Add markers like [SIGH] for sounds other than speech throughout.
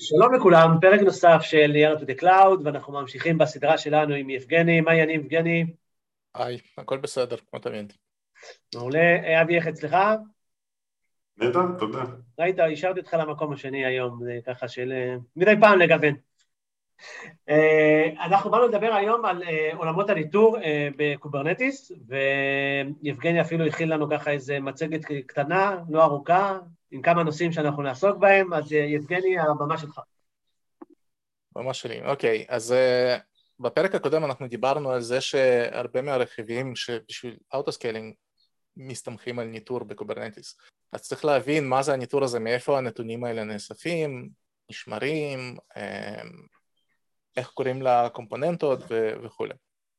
שלום לכולם, פרק נוסף של Year to the Cloud, ואנחנו ממשיכים בסדרה שלנו עם יבגני. מה העניינים, יבגני? היי, הכל בסדר, כמו תמיד. מעולה. אבי, איך אצלך? נהדר, תודה. ראית, השארתי אותך למקום השני היום, זה ככה של מדי פעם לגוון. אנחנו באנו לדבר היום על עולמות הניטור ב Kubernetes, ויבגני אפילו הכין לנו ככה איזה מצגת קטנה, לא ארוכה, עם כמה נושאים שאנחנו נעסוק בהם, אז יבגני, הבמה שלך. במה שלי, אוקיי, אז uh, בפרק הקודם אנחנו דיברנו על זה שהרבה מהרכיבים שבשביל autoscaling מסתמכים על ניטור ב Kubernetes. אז צריך להבין מה זה הניטור הזה, מאיפה הנתונים האלה נאספים, נשמרים, um, איך קוראים לקומפוננטות ו- וכולי.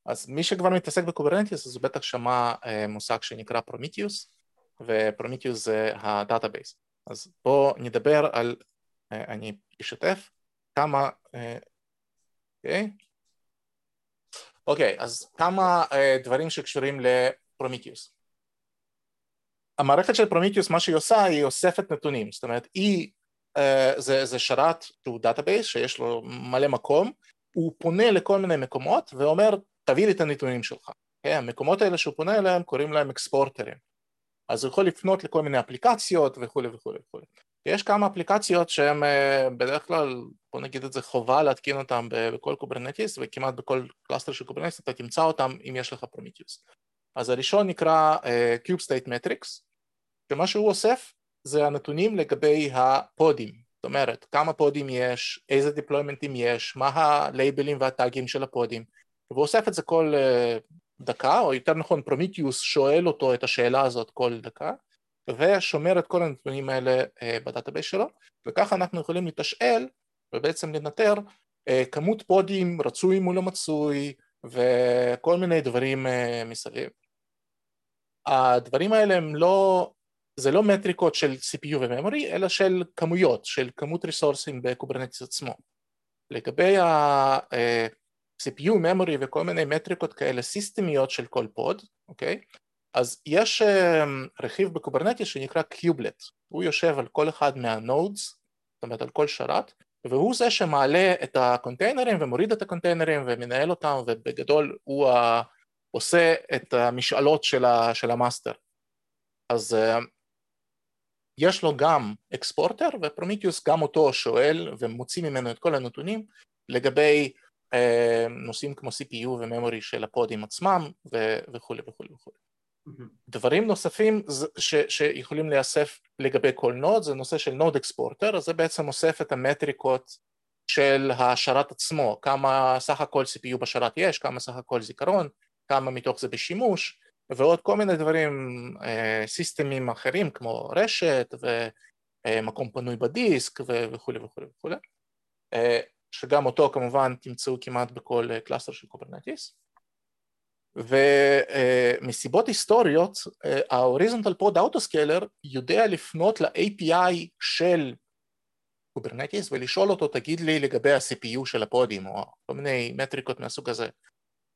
אז מי שכבר מתעסק ב Kubernetes אז הוא בטח שמע uh, מושג שנקרא Prometheus, ו Prometheus זה ה database. אז בואו נדבר על, אה, אני אשתף כמה, אה, אוקיי, אוקיי, אז כמה אה, דברים שקשורים ל Prometheus. המערכת של Prometheus, מה שהיא עושה, היא אוספת נתונים, זאת אומרת, היא, זה, זה שרת שהוא database שיש לו מלא מקום, הוא פונה לכל מיני מקומות ואומר, תביא לי את הנתונים שלך. Okay, אוקיי? המקומות האלה שהוא פונה אליהם קוראים להם אקספורטרים. אז הוא יכול לפנות לכל מיני אפליקציות וכולי וכולי וכולי. יש כמה אפליקציות שהן אה, בדרך כלל, בוא נגיד את זה, חובה להתקין אותן בכל Kubernetes וכמעט בכל cluster של Kubernetes אתה תמצא אותן אם יש לך Prometheus. אז הראשון נקרא uh, Kube State Metrics, שמה שהוא אוסף זה הנתונים לגבי הפודים, זאת אומרת כמה פודים יש, איזה דיפלוימנטים יש, מה הלייבלים והטאגים של הפודים, והוא אוסף את זה כל אה, דקה, או יותר נכון Prometheus שואל אותו את השאלה הזאת כל דקה, ושומר את כל הנתונים האלה אה, ב database שלו, וככה אנחנו יכולים לתשאל ובעצם לנטר אה, כמות pod ים רצוי מול המצוי וכל מיני דברים אה, מסביב. הדברים האלה הם לא, זה לא מטריקות של CPU ו memory, אלא של כמויות, של כמות resource ים ב Kubernetes עצמו. לגבי ה... CPU, memory וכל מיני מטריקות כאלה סיסטמיות של כל pod, אוקיי? אז יש אה, רכיב ב Kubernetes שנקרא kubelet, הוא יושב על כל אחד מה nodes, זאת אומרת על כל שרת, והוא זה שמעלה את הקונטיינרים ומוריד את הקונטיינרים ומנהל אותם ובגדול הוא ה... עושה את המשאלות של, ה... של ה master. אז אה, יש לו גם exporter ו Prometheus גם אותו שואל ומוציא ממנו את כל הנתונים לגבי נושאים כמו CPU ו memory של ה pod ים עצמם וכולי וכולי וכולי. דברים נוספים ש, שיכולים להיאסף לגבי כל node זה נושא של node exporter, אז זה בעצם אוסף את המטריקות של השרת עצמו, כמה סך הכל CPU בשרת יש, כמה סך הכל זיכרון, כמה מתוך זה בשימוש ועוד כל מיני דברים, אה, סיסטמים אחרים כמו רשת ומקום פנוי בדיסק וכולי וכולי וכולי. אה, שגם אותו כמובן תמצאו כמעט בכל אה, cluster של Kubernetes. ומסיבות היסטוריות ה-Horizontal Pod Autoscaler יודע לפנות ל-API של Kubernetes ולשאול אותו תגיד לי לגבי ה-CPU של ה pod ים או כל מיני מטריקות מהסוג הזה.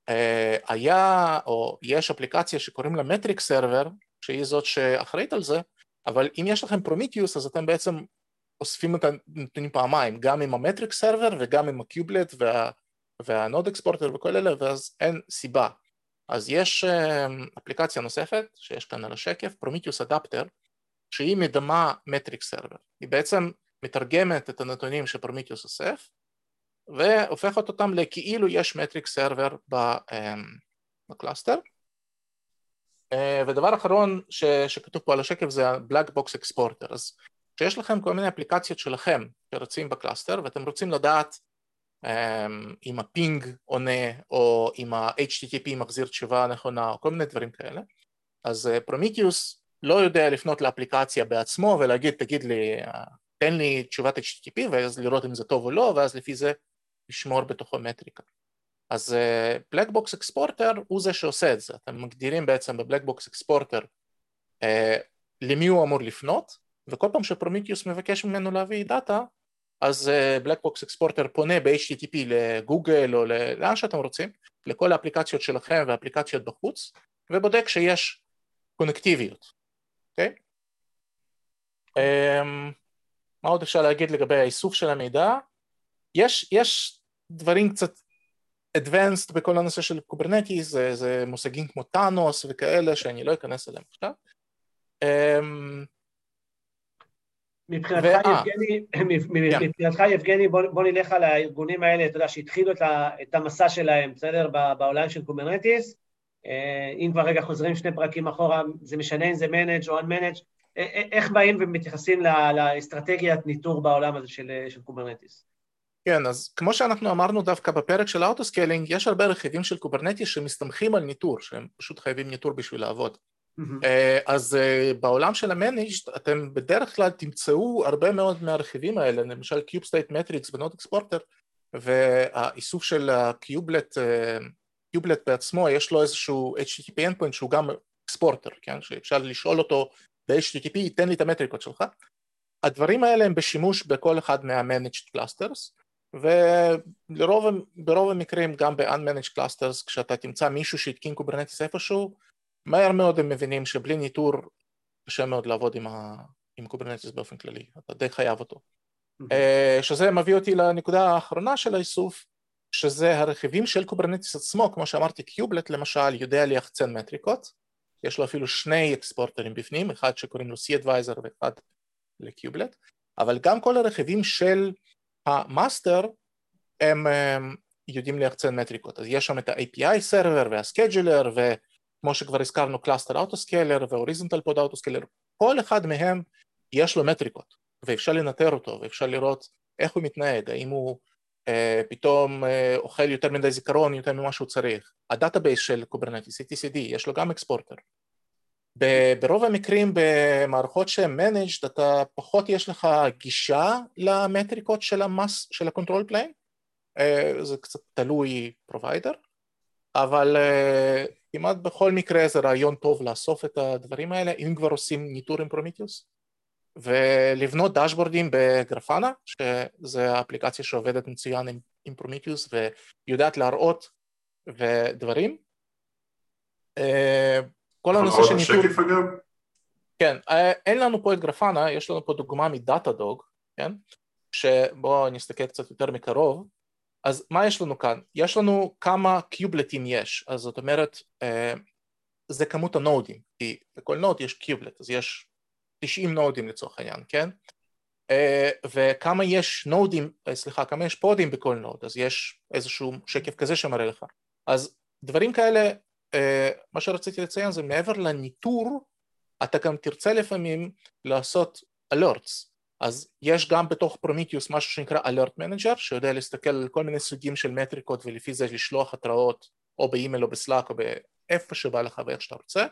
אה, היה או יש אפליקציה שקוראים לה metric server שהיא זאת שאחראית על זה אבל אם יש לכם Prometheus אז אתם בעצם אוספים את הנתונים פעמיים, גם עם ה metric server וגם עם ה kubelet וה, וה node exporter וכל אלה, ואז אין סיבה. אז יש אמ, אפליקציה נוספת שיש כאן על השקף, Prometheus adapter, שהיא מדמה metric server. היא בעצם מתרגמת את הנתונים ש Prometheus אוסף, והופכת אותם לכאילו יש metric server אמ, ב cluster. אה, ודבר אחרון ש, שכתוב פה על השקף זה ה-Black Box Exporter, אז כשיש לכם כל מיני אפליקציות שלכם שרצים ב cluster ואתם רוצים לדעת אמ, אם ה ping עונה או אם ה-HTTP מחזיר תשובה נכונה או כל מיני דברים כאלה. אז Prometheus אה, לא יודע לפנות לאפליקציה בעצמו ולהגיד תגיד לי תן לי תשובת HTTP ואז לראות אם זה טוב או לא ואז לפי זה לשמור בתוכו מטריקה. אז Black Box Exporter הוא זה שעושה את זה, אתם מגדירים בעצם Exporter אה, למי הוא אמור לפנות וכל פעם ש Prometheus מבקש ממנו להביא data אז black box אה, exporter פונה ב-HTTP לגוגל או לאן שאתם רוצים לכל האפליקציות שלכם ואפליקציות בחוץ ובודק שיש קונקטיביות, אוקיי? Okay? אמ, אמ, מה עוד אפשר להגיד לגבי האיסוף של המידע? יש, יש דברים קצת advanced בכל הנושא של Kubernetes, זה, זה מושגים כמו Thanos וכאלה שאני לא אכנס אליהם עכשיו. אמ, מבחינתך, יבגני, מבחינתך יבגני, בוא, נלך על הארגונים האלה, אתה יודע, שהתחילו את, המסע שלהם, בסדר? בעולם של Kubernetes. אה, אם כבר רגע חוזרים שני פרקים אחורה, זה משנה אם זה managed או unmanaged, איך באים ומתייחסים לאסטרטגיית ניטור בעולם הזה של, של Kubernetes? כן, אז כמו שאנחנו אמרנו דווקא בפרק של ה autoscaling, יש הרבה רכיבים של Kubernetes שמסתמכים על ניטור, שהם פשוט חייבים ניטור בשביל לעבוד. Mm-hmm. אז אה, בעולם של ה managed אתם בדרך כלל תמצאו הרבה מאוד מהרכיבים האלה, למשל kube-state-metrics ו node exporter, והאיסוף של ה kubelet, kubelet בעצמו יש לו איזשהו HTTP endpoint שהוא גם exporter, כן? שאפשר לשאול אותו ב-HTTP, תן לי את המטריקות שלך. הדברים האלה הם בשימוש בכל אחד מה-managed clusters, וברוב המקרים גם ב-unmanaged clusters כשאתה תמצא מישהו שהתקין Kubernetes איפשהו מהר מאוד הם מבינים שבלי ניטור קשה מאוד לעבוד עם, ה... עם Kubernetes באופן כללי, אתה די חייב אותו. Mm-hmm. שזה מביא אותי לנקודה האחרונה של האיסוף, שזה הרכיבים של Kubernetes עצמו, כמו שאמרתי, kubelet למשל יודע ליחצן מטריקות, יש לו אפילו שני exporter ים בפנים, אחד שקוראים לו cAdvisor ואחד ל kubelet, אבל גם כל הרכיבים של ה master הם, הם יודעים ליחצן מטריקות, אז יש שם את ה-API server וה-Scheduler כמו שכבר הזכרנו cluster autoscaler ו horizontal pod autoscaler, כל אחד מהם יש לו מטריקות ואפשר לנטר אותו ואפשר לראות איך הוא מתנהג, האם הוא אה, פתאום אה, אוכל יותר מדי זיכרון יותר ממה שהוא צריך. ה database של Kubernetes, etcd, יש לו גם exporter. ברוב המקרים במערכות שהן managed אתה פחות יש לך גישה למטריקות של המס, של ה control plane, אה, זה קצת תלוי provider, אבל אה, כמעט בכל מקרה זה רעיון טוב לאסוף את הדברים האלה, אם כבר עושים ניטור עם Prometheus, ולבנות דשבורדים ב Grafana, שזה האפליקציה שעובדת מצוין עם, עם Prometheus ויודעת להראות ודברים. אה, כל הנושא של ניטור... אגב? כן, אה, אין לנו פה את Grafana, יש לנו פה דוגמה מ Datadog, כן? שבואו נסתכל קצת יותר מקרוב. אז מה יש לנו כאן? יש לנו כמה kubelet-ים יש, אז זאת אומרת אה, זה כמות הנודים, כי בכל נוד יש kubelet, אז יש 90 נודים לצורך העניין, כן? אה, וכמה יש נודים, אה, סליחה, כמה יש פודים בכל נוד, אז יש איזשהו שקף כזה שמראה לך. אז דברים כאלה, מה שרציתי לציין זה מעבר לניטור, אתה גם תרצה לפעמים לעשות alerts, אז יש גם בתוך Prometheus משהו שנקרא alert manager שיודע להסתכל על כל מיני סוגים של מטריקות ולפי זה לשלוח התראות או באימייל או ב Slack או באיפה שבא לך ואיך שאתה רוצה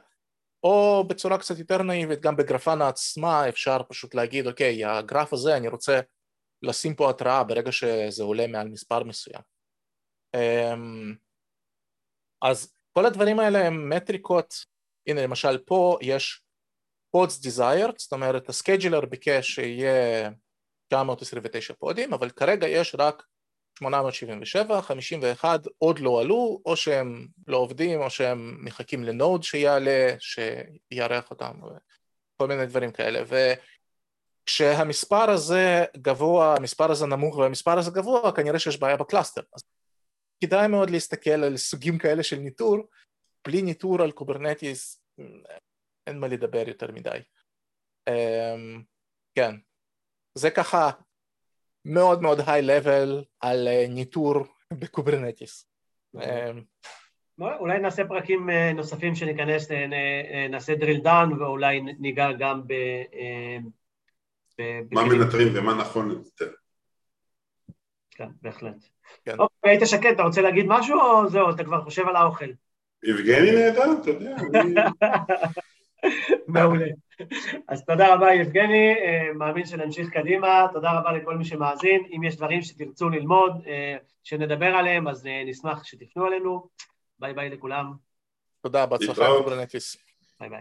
או בצורה קצת יותר נאיבית גם ב Grafana עצמה אפשר פשוט להגיד אוקיי הגרף הזה אני רוצה לשים פה התראה ברגע שזה עולה מעל מספר מסוים. אמ, אז כל הדברים האלה הם מטריקות. הנה למשל פה יש pods desired, זאת אומרת ה scheduler ביקש שיהיה 929 פודים, אבל כרגע יש רק 877, 51 עוד לא עלו, או שהם לא עובדים, או שהם מחכים לנוד שיעלה, שיארח אותם, וכל מיני דברים כאלה. וכשהמספר הזה גבוה, המספר הזה נמוך והמספר הזה גבוה, כנראה שיש בעיה בקלאסטר. אז כדאי מאוד להסתכל על סוגים כאלה של ניטור, בלי ניטור על Kubernetes אין מה לדבר יותר מדי. Um, כן, זה ככה מאוד מאוד high level על uh, ניטור ב Kubernetes. Um, אולי נעשה פרקים uh, נוספים שניכנס, uh, נעשה drill down ואולי ניגע גם ב... מה מנטרים ומה נכון לנטר. כן, בהחלט. כן. אוקיי, היית שקט, אתה רוצה להגיד משהו או זהו, אתה כבר חושב על האוכל? יבגני נהדר, אתה יודע. [LAUGHS] מעולה. אז תודה רבה יבגני, אה, מאמין שנמשיך קדימה, תודה רבה לכל מי שמאזין, אם יש דברים שתרצו ללמוד, אה, שנדבר עליהם, אז אה, נשמח שתפנו אלינו, ביי ביי לכולם. תודה, בהצלחה, Kubernetes.